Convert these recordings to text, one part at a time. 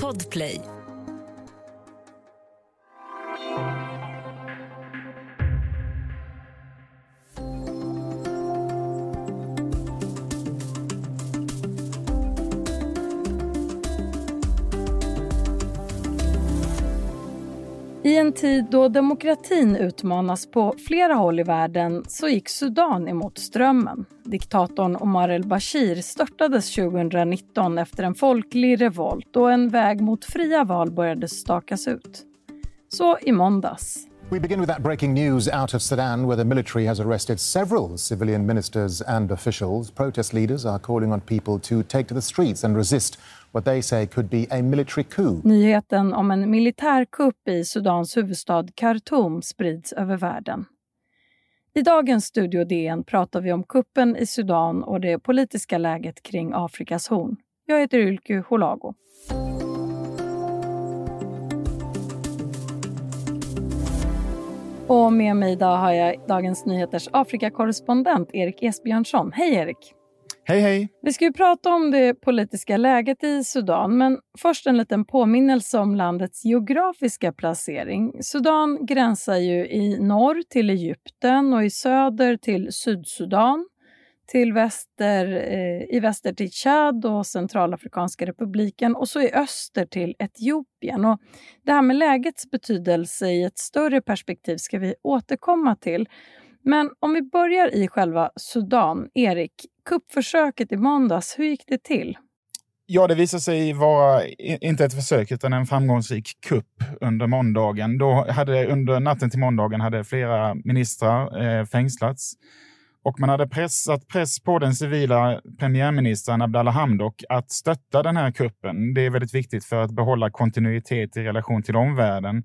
Podplay. I en tid då demokratin utmanas på flera håll i världen så gick Sudan emot strömmen. Diktatorn Omar el-Bashir störtades 2019 efter en folklig revolt och en väg mot fria val började stakas ut. Så i måndags. We begin with that breaking news out of Sudan, where the military has arrested several civilian ministers and officials. Protest leaders are calling on people to take to the streets and resist what they say could be a military coup. Nyheten om en militärkupp i Sudans huvudstad Khartoum sprids över världen. I dagens Studio DN pratar vi om kuppen i Sudan och det politiska läget kring Afrikas horn. Jag heter Ylke Holago. Och med mig idag har jag Dagens Nyheters Afrikakorrespondent Erik Esbjörnsson. Hej Erik! Hej hej! Vi ska ju prata om det politiska läget i Sudan, men först en liten påminnelse om landets geografiska placering. Sudan gränsar ju i norr till Egypten och i söder till Sydsudan till väster, eh, i väster till Tchad och Centralafrikanska republiken och så i öster till Etiopien. Och det här med lägets betydelse i ett större perspektiv ska vi återkomma till. Men om vi börjar i själva Sudan. Erik, kuppförsöket i måndags, hur gick det till? Ja, det visade sig vara inte ett försök utan en framgångsrik kupp under måndagen. Då hade, under natten till måndagen hade flera ministrar eh, fängslats. Och man hade pressat press på den civila premiärministern Abdallah Hamdok att stötta den här kuppen. Det är väldigt viktigt för att behålla kontinuitet i relation till omvärlden.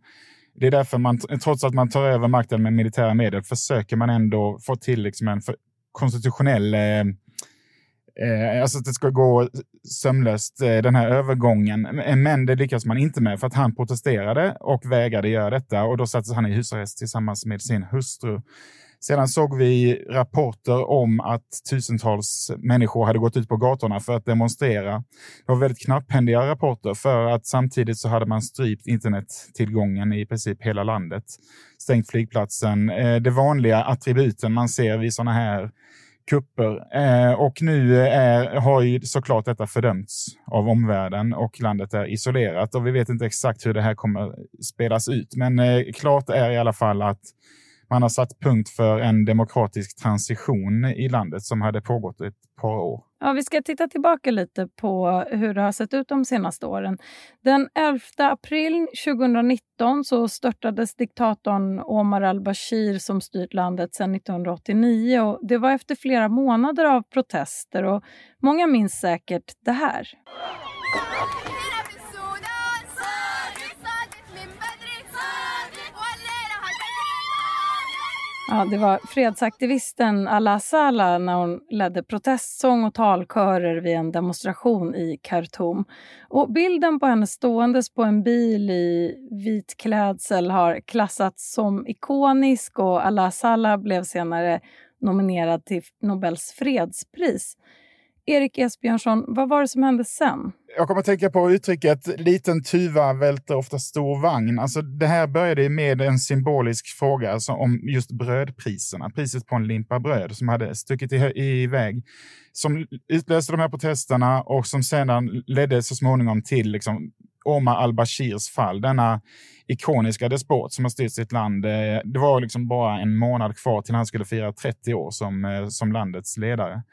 Det är därför man, trots att man tar över makten med militära medel, försöker man ändå få till liksom en konstitutionell eh, Eh, alltså att det ska gå sömlöst, eh, den här övergången. Eh, men det lyckas man inte med för att han protesterade och vägrade göra detta och då sattes han i husarrest tillsammans med sin hustru. Sedan såg vi rapporter om att tusentals människor hade gått ut på gatorna för att demonstrera. Det var väldigt knapphändiga rapporter för att samtidigt så hade man strypt internettillgången i princip hela landet. Stängt flygplatsen. Eh, det vanliga attributen man ser vid sådana här kupper. Eh, och nu är, har ju såklart detta fördömts av omvärlden och landet är isolerat och vi vet inte exakt hur det här kommer spelas ut. Men klart är i alla fall att man har satt punkt för en demokratisk transition i landet som hade pågått ett par år. Ja, vi ska titta tillbaka lite på hur det har sett ut de senaste åren. Den 11 april 2019 så störtades diktatorn Omar al-Bashir som styrt landet sedan 1989. Och det var efter flera månader av protester och många minns säkert det här. Ja, det var fredsaktivisten Ala Sala när hon ledde protestsång och talkörer vid en demonstration i Khartoum. Och bilden på henne ståendes på en bil i vit klädsel har klassats som ikonisk och Ala Sala blev senare nominerad till Nobels fredspris. Erik Esbjörnsson, vad var det som hände sen? Jag kommer att tänka på uttrycket liten tuva välter ofta stor vagn. Alltså, det här började med en symbolisk fråga alltså, om just brödpriserna. Priset på en limpa bröd som hade stuckit iväg. Som utlöste de här protesterna och som sedan ledde så småningom till liksom, Omar al-Bashirs fall. Denna ikoniska despot som har styrt sitt land. Eh, det var liksom bara en månad kvar till han skulle fira 30 år som, eh, som landets ledare.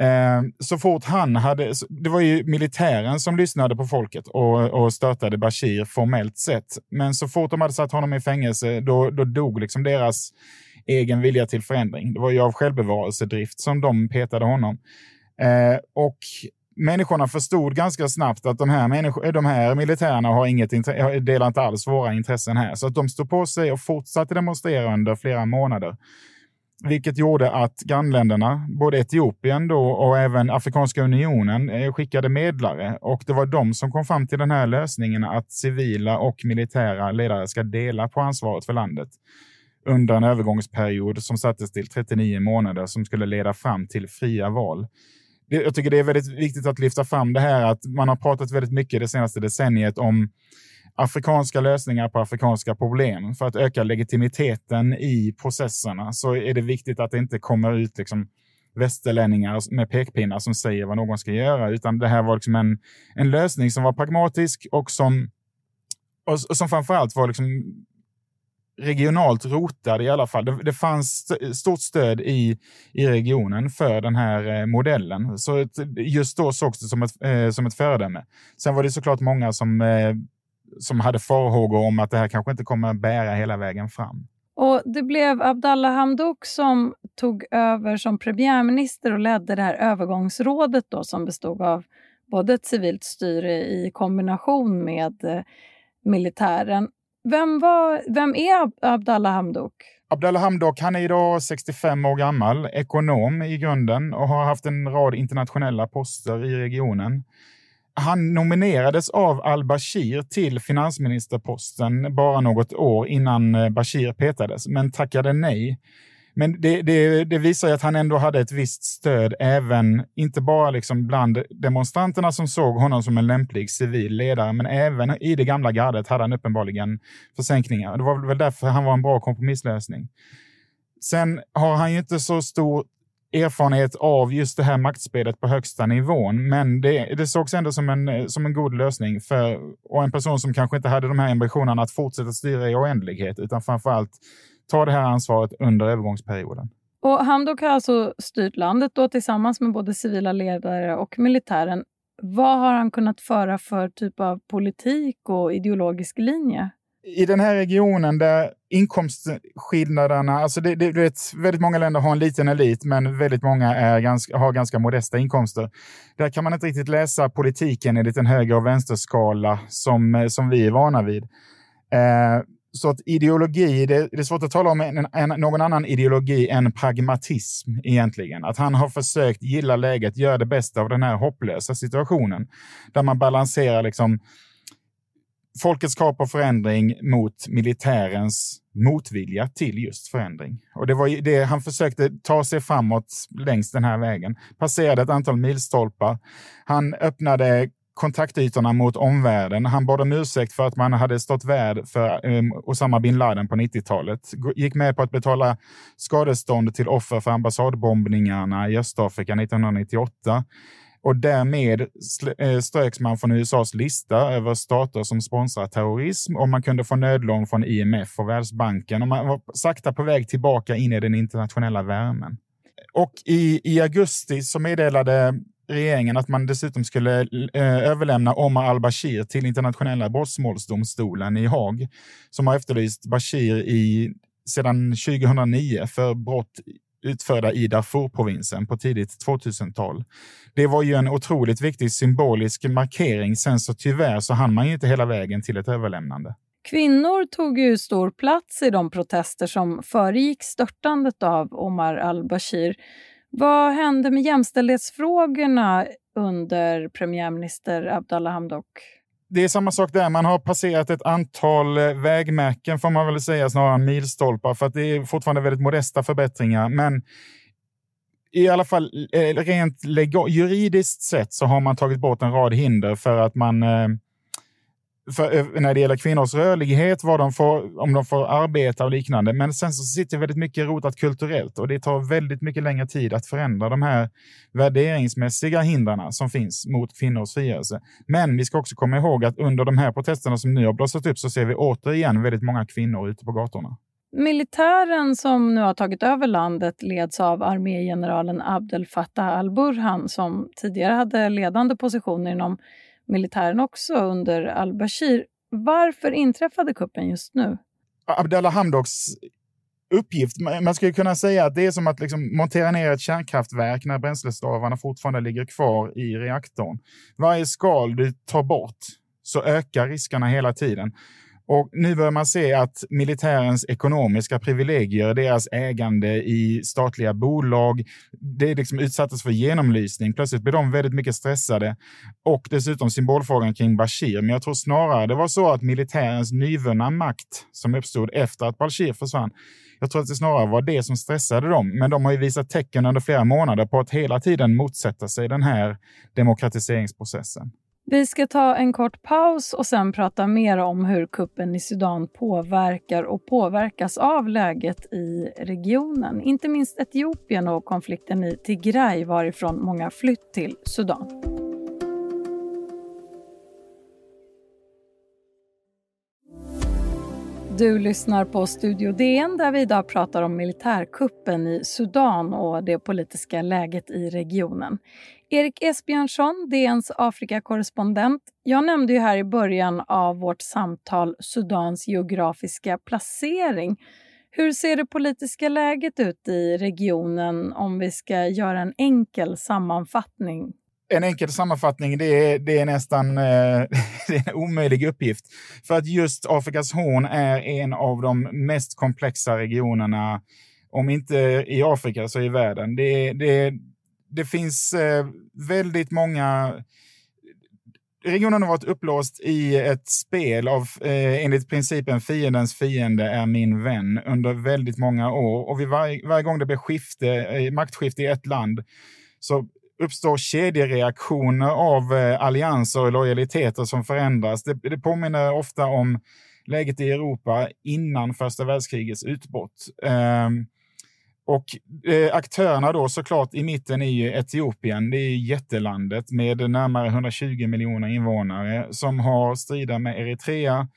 Eh, så fort han hade, det var ju militären som lyssnade på folket och, och störtade Bashir formellt sett. Men så fort de hade satt honom i fängelse, då, då dog liksom deras egen vilja till förändring. Det var ju av självbevarelsedrift som de petade honom. Eh, och människorna förstod ganska snabbt att de här, eh, de här militärerna har inget delar inte alls våra intressen här. Så att de stod på sig och fortsatte demonstrera under flera månader vilket gjorde att grannländerna, både Etiopien då och även Afrikanska unionen, eh, skickade medlare. Och det var de som kom fram till den här lösningen att civila och militära ledare ska dela på ansvaret för landet under en övergångsperiod som sattes till 39 månader som skulle leda fram till fria val. det, jag tycker det är väldigt viktigt att lyfta fram det här att man har pratat väldigt mycket det senaste decenniet om afrikanska lösningar på afrikanska problem. För att öka legitimiteten i processerna så är det viktigt att det inte kommer ut liksom västerlänningar med pekpinnar som säger vad någon ska göra, utan det här var liksom en, en lösning som var pragmatisk och som, och, och som framförallt var liksom regionalt rotad i alla fall. Det, det fanns stort stöd i, i regionen för den här eh, modellen. Så ett, just då sågs det som ett, eh, som ett föredöme. Sen var det såklart många som, eh, som hade farhågor om att det här kanske inte kommer bära hela vägen fram. Och Det blev Abdallah Hamdok som tog över som premiärminister och ledde det här övergångsrådet då, som bestod av både ett civilt styre i kombination med eh, militären. Vem, var, vem är Abdallah Hamdok? Abdallah Hamdok han är idag 65 år gammal, ekonom i grunden och har haft en rad internationella poster i regionen. Han nominerades av al-Bashir till finansministerposten bara något år innan eh, Bashir petades, men tackade nej. Men det, det, det visar ju att han ändå hade ett visst stöd även, inte bara liksom bland demonstranterna som såg honom som en lämplig civil ledare, men även i det gamla gardet hade han uppenbarligen försänkningar. Det var väl därför han var en bra kompromisslösning. Sen har han ju inte så stor erfarenhet av just det här maktspelet på högsta nivån. Men det, det sågs ändå som en, som en god lösning för och en person som kanske inte hade de här ambitionerna att fortsätta styra i oändlighet, utan framför allt ta det här ansvaret under övergångsperioden. Och Hamdok har alltså styrt landet då tillsammans med både civila ledare och militären. Vad har han kunnat föra för typ av politik och ideologisk linje? i den här regionen där inkomstskillnaderna, alltså det, det, vet, väldigt många länder har en liten elit, men väldigt många är ganska, har ganska modesta inkomster. Där kan man inte riktigt läsa politiken enligt en höger och vänsterskala som, som vi är vana vid. Eh, så att ideologi, det, det, är svårt att tala om en, en, någon annan ideologi än pragmatism egentligen. Att han har försökt gilla läget, göra det bästa av den här hopplösa situationen. Där man balanserar liksom folkets krav på förändring mot militärens motvilja till just förändring. Och det var det han försökte ta sig framåt längs den här vägen. Passerade ett antal milstolpar. Han öppnade kontaktytorna mot omvärlden. Han bad om ursäkt för att man hade stått värd för um, Osama bin Laden på 90-talet. Gick med på att betala skadestånd till offer för ambassadbombningarna i Östafrika 1998 och därmed eh, ströks man från USAs lista över stater som sponsrar terrorism och man kunde få nödlån från IMF och Världsbanken och man var sakta på väg tillbaka in i den internationella värmen. Och i, i augusti så meddelade regeringen att man dessutom skulle eh, överlämna Omar al-Bashir till internationella brottmålsdomstolen i Haag, som har efterlyst Bashir i, sedan 2009 för brott utförda i Darfur-provinsen på tidigt 2000-tal. Det var ju en otroligt viktig symbolisk markering. Sen så tyvärr så hann man ju inte hela vägen till ett överlämnande. Kvinnor tog ju stor plats i de protester som föregick störtandet av Omar al-Bashir. Vad hände med jämställdhetsfrågorna under premiärminister Abdallah Hamdok? Det är samma sak där. Man har passerat ett antal eh, vägmärken, får man väl säga, snarare än milstolpar, för att det är fortfarande väldigt modesta förbättringar. Men i alla fall eh, rent juridiskt sett så har man tagit bort en rad hinder för att man eh, för, eh, när det gäller kvinnors rörlighet, vad de får, om de får arbeta och liknande. Men sen så sitter väldigt mycket rotat kulturellt och det tar väldigt mycket längre tid att förändra de här värderingsmässiga hindren som finns mot kvinnors frigörelse. Men vi ska också komma ihåg att under de här protesterna som nu har blossat upp så ser vi återigen väldigt många kvinnor ute på gatorna. Militären som nu har tagit över landet leds av armégeneralen Abdel Fattah al-Burhan som tidigare hade ledande positioner inom militären också under al-Bashir. Varför inträffade kuppen just nu? Abdallah Hamdoks uppgift, man skulle kunna säga att det är som att liksom montera ner ett kärnkraftverk när bränslestavarna fortfarande ligger kvar i reaktorn. Varje skal du tar bort så ökar riskerna hela tiden. Och nu börjar man se att militärens ekonomiska privilegier, deras ägande i statliga bolag, det liksom utsattes för genomlysning. Plötsligt blir de väldigt mycket stressade. Och dessutom symbolfrågan kring Bashir. Men jag tror snarare det var så att militärens nyvunna makt som uppstod efter att Bashir försvann, jag tror att det snarare var det som stressade dem. Men de har ju visat tecken under flera månader på att hela tiden motsätta sig den här demokratiseringsprocessen. Vi ska ta en kort paus och sen prata mer om hur kuppen i Sudan påverkar och påverkas av läget i regionen. Inte minst Etiopien och konflikten i Tigray varifrån många flytt till Sudan. Du lyssnar på Studio DN där vi idag pratar om militärkuppen i Sudan och det politiska läget i regionen. Erik Esbjörnsson, DNs Afrikakorrespondent. Jag nämnde ju här i början av vårt samtal Sudans geografiska placering. Hur ser det politiska läget ut i regionen om vi ska göra en enkel sammanfattning? En enkel sammanfattning, det är, det är nästan eh, det är en omöjlig uppgift. För att just Afrikas horn är en av de mest komplexa regionerna, om inte i Afrika så i världen. Det, det, det finns eh, väldigt många Regionen har varit upplåst i ett spel av, eh, enligt principen fiendens fiende är min vän under väldigt många år. Och vid varje, varje gång det blir skifte, eh, maktskifte i ett land så uppstår kedjereaktioner av eh, allianser och lojaliteter som förändras. Det, det påminner ofta om läget i Europa innan första världskrigets utbrott. Um, och eh, aktörerna då såklart i mitten är ju Etiopien. Det är jättelandet med närmare 120 miljoner invånare som har strider med Eritrea,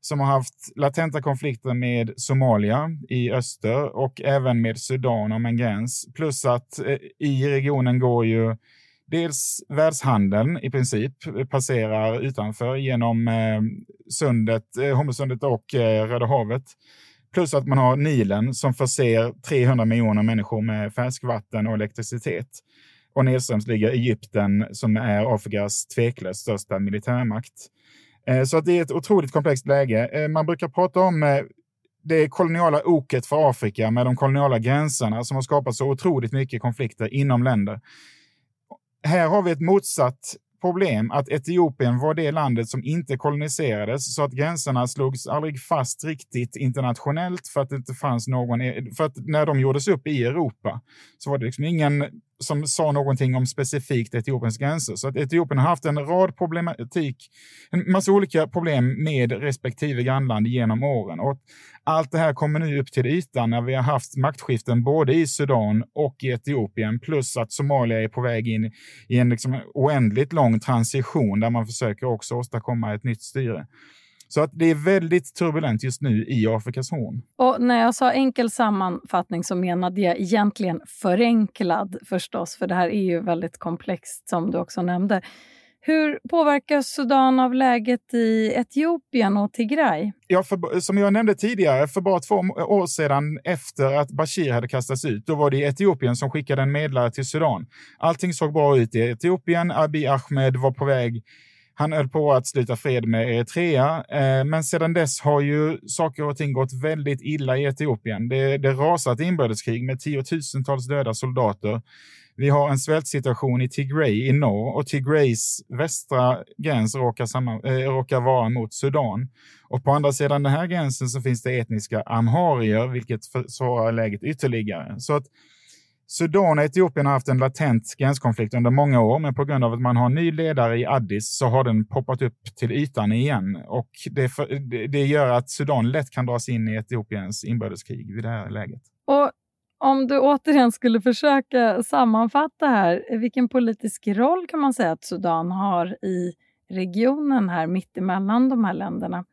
som har haft latenta konflikter med Somalia i öster och även med Sudan om en gräns. Plus att eh, i regionen går ju dels världshandeln i princip passerar utanför genom eh, sundet, eh, Hormuzsundet och eh, Röda havet. Plus att man har Nilen som förser 300 miljoner människor med färskvatten och elektricitet. Och nedströms ligger Egypten som är Afrikas tveklöst största militärmakt. Eh, så att det är ett otroligt komplext läge. Eh, man brukar prata om eh, det koloniala oket för Afrika med de koloniala gränserna som har skapat så otroligt mycket konflikter inom länder. Här har vi ett motsatt problem att Etiopien var det landet som inte koloniserades så att gränserna slogs aldrig fast riktigt internationellt för att det inte fanns någon, e- för att när de gjordes upp i Europa så var det liksom ingen som sa någonting om specifikt Etiopiens gränser. Så att Etiopien har haft en rad problematik, en massa olika problem med respektive grannland genom åren. Och allt det här kommer nu upp till ytan när vi har haft maktskiften både i Sudan och i Etiopien, plus att Somalia är på väg in i en liksom oändligt lång transition där man försöker också åstadkomma ett nytt styre. Så att det är väldigt turbulent just nu i Afrikas horn. Och när jag sa enkel sammanfattning så menade jag egentligen förenklad förstås, för det här är ju väldigt komplext som du också nämnde. Hur påverkas Sudan av läget i Etiopien och Tigray? Ja, för, som jag nämnde tidigare, för bara två år sedan efter att Bashir hade kastats ut, då var det Etiopien som skickade en medlare till Sudan. Allting såg bra ut i Etiopien. Abiy Ahmed var på väg han höll på att sluta fred med Eritrea, eh, men sedan dess har ju saker och ting gått väldigt illa i Etiopien. Det, det ett inbördeskrig med tiotusentals döda soldater. Vi har en svältsituation i Tigray i norr och Tigrays västra gräns råkar, samman, äh, eh, råkar vara mot Sudan. Och på andra sidan den här gränsen så finns det etniska amharier, vilket försvårar läget ytterligare. Så att Sudan och Etiopien har haft en latent gränskonflikt under många år, men på grund av att man har en ny ledare i Addis så har den poppat upp till ytan igen. Och det, för, det gör att Sudan lätt kan dras in i Etiopiens inbördeskrig vid det här läget. Och om du återigen skulle försöka sammanfatta här, vilken politisk roll kan man säga att Sudan har i regionen här mittemellan de här länderna?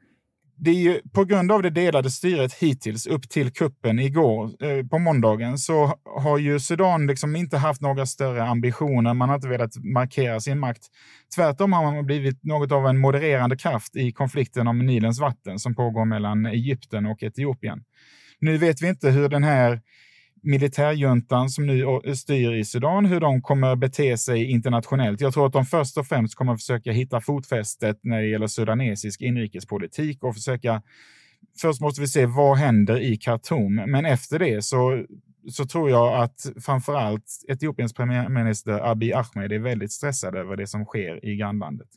Det är ju på grund av det delade styret hittills upp till kuppen igår eh, på måndagen så har ju Sudan liksom inte haft några större ambitioner. Man har inte velat markera sin makt. Tvärtom har man blivit något av en modererande kraft i konflikten om Nilens vatten som pågår mellan Egypten och Etiopien. Nu vet vi inte hur den här militärjuntan som nu styr i Sudan, hur de kommer bete sig internationellt. Jag tror att de först och främst kommer försöka hitta fotfästet när det gäller sudanesisk inrikespolitik och försöka Först måste vi se vad händer i Khartoum, men efter det så, så tror jag att framför allt Etiopiens premiärminister Abiy Ahmed är väldigt stressad över det som sker i grannlandet.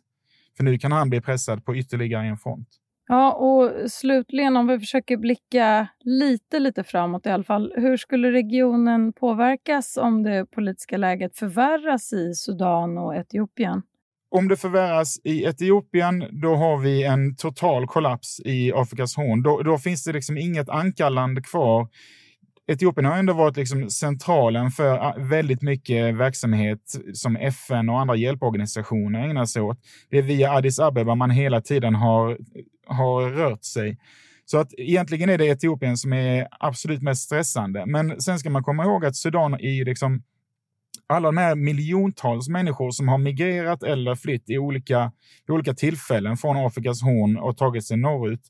För nu kan han bli pressad på ytterligare en front. Ja, och slutligen om vi försöker blicka lite, lite framåt i alla fall. Hur skulle regionen påverkas om det politiska läget förvärras i Sudan och Etiopien? Om det förvärras i Etiopien, då har vi en total kollaps i Afrikas horn. Då, då finns det liksom inget ankarland kvar. Etiopien har ändå varit liksom centralen för ah, väldigt mycket verksamhet som FN och andra hjälporganisationer ägnar sig åt. Det är via Addis Abeba man hela tiden har, har rört sig. Så att egentligen är det Etiopien som är absolut mest stressande. Men sen ska man komma ihåg att Sudan är liksom alla de här miljontals människor som har migrerat eller flytt i olika, i olika tillfällen från Afrikas horn och tagit sig norrut.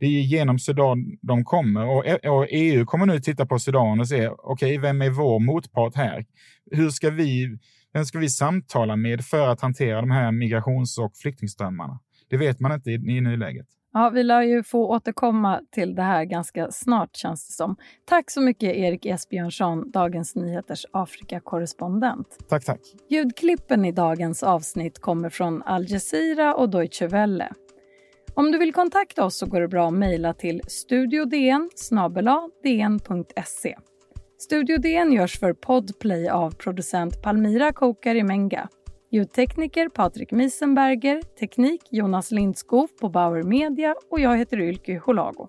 Det är genom Sudan de kommer och, eh, och EU kommer nu titta på Sudan och se, okej, okay, vem är vår motpart här? Hur ska vi, vem ska vi samtala med för att hantera de här migrations och flyktingströmmarna? Det vet man inte i, i nuläget. Ja, vi lär ju få återkomma till det här ganska snart känns det som. Tack så mycket Erik Esbjörnsson, Dagens Nyheters Afrikakorrespondent. Tack, tack. Ljudklippen i dagens avsnitt kommer från Al Jazeera och Deutsche Welle. Om du vill kontakta oss så går det bra att mejla till studiodn dn.se. Studio DN görs för Podplay av producent Palmira Kokari Menga. Ljudtekniker Patrik Miesenberger, teknik Jonas Lindskov på Bauer Media och jag heter Ylke Holago.